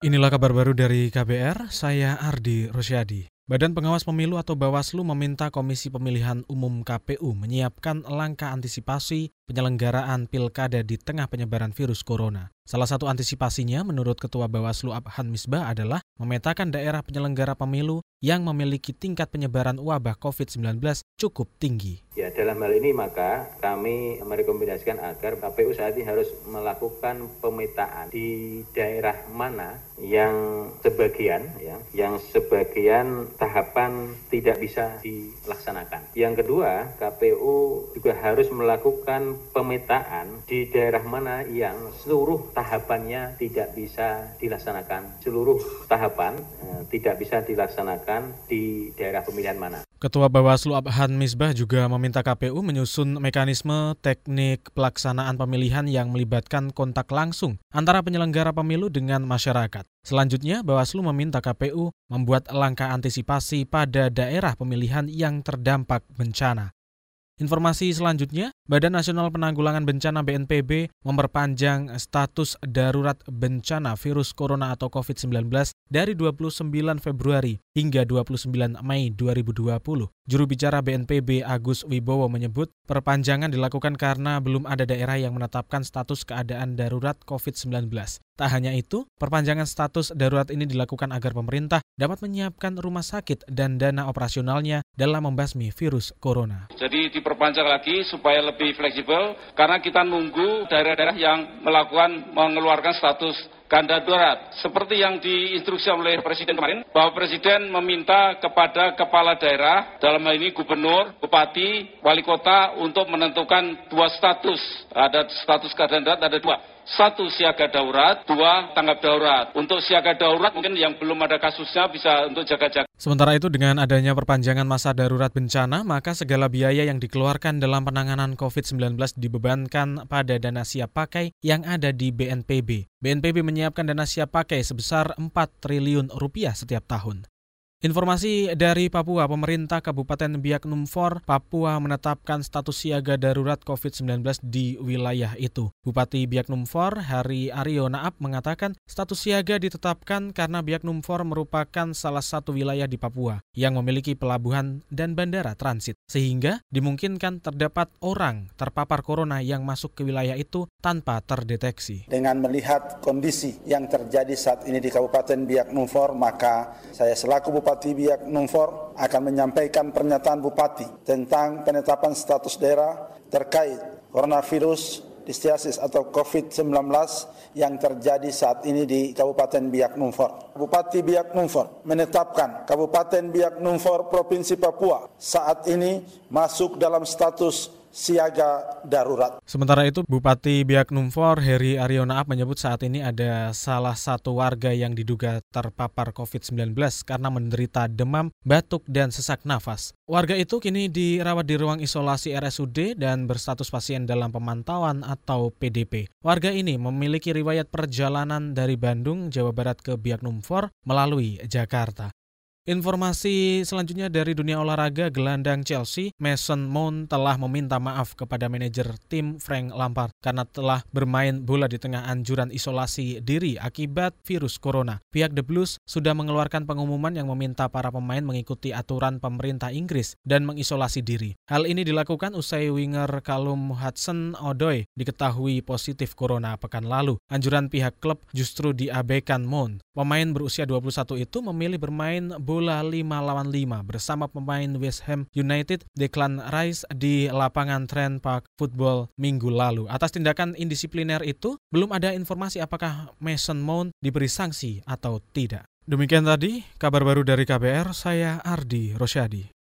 Inilah kabar baru dari KBR, saya Ardi Rosyadi. Badan Pengawas Pemilu atau Bawaslu meminta Komisi Pemilihan Umum KPU menyiapkan langkah antisipasi penyelenggaraan pilkada di tengah penyebaran virus corona. Salah satu antisipasinya menurut Ketua Bawaslu Abhan Misbah adalah memetakan daerah penyelenggara pemilu yang memiliki tingkat penyebaran wabah COVID-19 cukup tinggi. Ya, dalam hal ini maka kami merekomendasikan agar KPU saat ini harus melakukan pemetaan di daerah mana yang sebagian ya, yang sebagian tahapan tidak bisa dilaksanakan. Yang kedua, KPU juga harus melakukan pemetaan di daerah mana yang seluruh tahapannya tidak bisa dilaksanakan. Seluruh tahapan eh, tidak bisa dilaksanakan di daerah pemilihan mana. Ketua Bawaslu Abhan Misbah juga meminta KPU menyusun mekanisme teknik pelaksanaan pemilihan yang melibatkan kontak langsung antara penyelenggara pemilu dengan masyarakat. Selanjutnya, Bawaslu meminta KPU membuat langkah antisipasi pada daerah pemilihan yang terdampak bencana. Informasi selanjutnya, Badan Nasional Penanggulangan Bencana BNPB memperpanjang status darurat bencana virus corona atau COVID-19 dari 29 Februari hingga 29 Mei 2020. Juru bicara BNPB Agus Wibowo menyebut perpanjangan dilakukan karena belum ada daerah yang menetapkan status keadaan darurat COVID-19. Tak hanya itu, perpanjangan status darurat ini dilakukan agar pemerintah dapat menyiapkan rumah sakit dan dana operasionalnya dalam membasmi virus corona. Jadi diperpanjang lagi supaya lebih fleksibel karena kita nunggu daerah-daerah yang melakukan mengeluarkan status ganda darurat. Seperti yang diinstruksikan oleh Presiden kemarin, bahwa Presiden meminta kepada kepala daerah, dalam hal ini gubernur, bupati, wali kota untuk menentukan dua status. Ada status keadaan darurat, ada dua satu siaga darurat, dua tanggap darurat. Untuk siaga darurat mungkin yang belum ada kasusnya bisa untuk jaga-jaga. Sementara itu dengan adanya perpanjangan masa darurat bencana, maka segala biaya yang dikeluarkan dalam penanganan COVID-19 dibebankan pada dana siap pakai yang ada di BNPB. BNPB menyiapkan dana siap pakai sebesar 4 triliun rupiah setiap tahun. Informasi dari Papua, pemerintah Kabupaten Biak Numfor, Papua menetapkan status siaga darurat COVID-19 di wilayah itu. Bupati Biak Numfor, Hari Aryo Naap mengatakan status siaga ditetapkan karena Biak Numfor merupakan salah satu wilayah di Papua yang memiliki pelabuhan dan bandara transit, sehingga dimungkinkan terdapat orang terpapar corona yang masuk ke wilayah itu tanpa terdeteksi. Dengan melihat kondisi yang terjadi saat ini di Kabupaten Biak Numfor, maka saya selaku Bupati Bupati Biak Numfor akan menyampaikan pernyataan Bupati tentang penetapan status daerah terkait coronavirus distiasis atau COVID-19 yang terjadi saat ini di Kabupaten Biak Numfor. Bupati Biak Numfor menetapkan Kabupaten Biak Numfor Provinsi Papua saat ini masuk dalam status siaga darurat. Sementara itu, Bupati Biak Numfor Heri Aryonaap menyebut saat ini ada salah satu warga yang diduga terpapar COVID-19 karena menderita demam, batuk, dan sesak nafas. Warga itu kini dirawat di ruang isolasi RSUD dan berstatus pasien dalam pemantauan atau PDP. Warga ini memiliki riwayat perjalanan dari Bandung, Jawa Barat ke Biak Numfor melalui Jakarta. Informasi selanjutnya dari dunia olahraga gelandang Chelsea, Mason Mount telah meminta maaf kepada manajer tim Frank Lampard karena telah bermain bola di tengah anjuran isolasi diri akibat virus corona. Pihak The Blues sudah mengeluarkan pengumuman yang meminta para pemain mengikuti aturan pemerintah Inggris dan mengisolasi diri. Hal ini dilakukan usai winger Callum Hudson-Odoi diketahui positif corona pekan lalu. Anjuran pihak klub justru diabaikan Mount. Pemain berusia 21 itu memilih bermain bola 5 lawan 5 bersama pemain West Ham United Declan Rice di lapangan Trent Park Football minggu lalu. Atas tindakan indisipliner itu, belum ada informasi apakah Mason Mount diberi sanksi atau tidak. Demikian tadi kabar baru dari KBR, saya Ardi Rosyadi.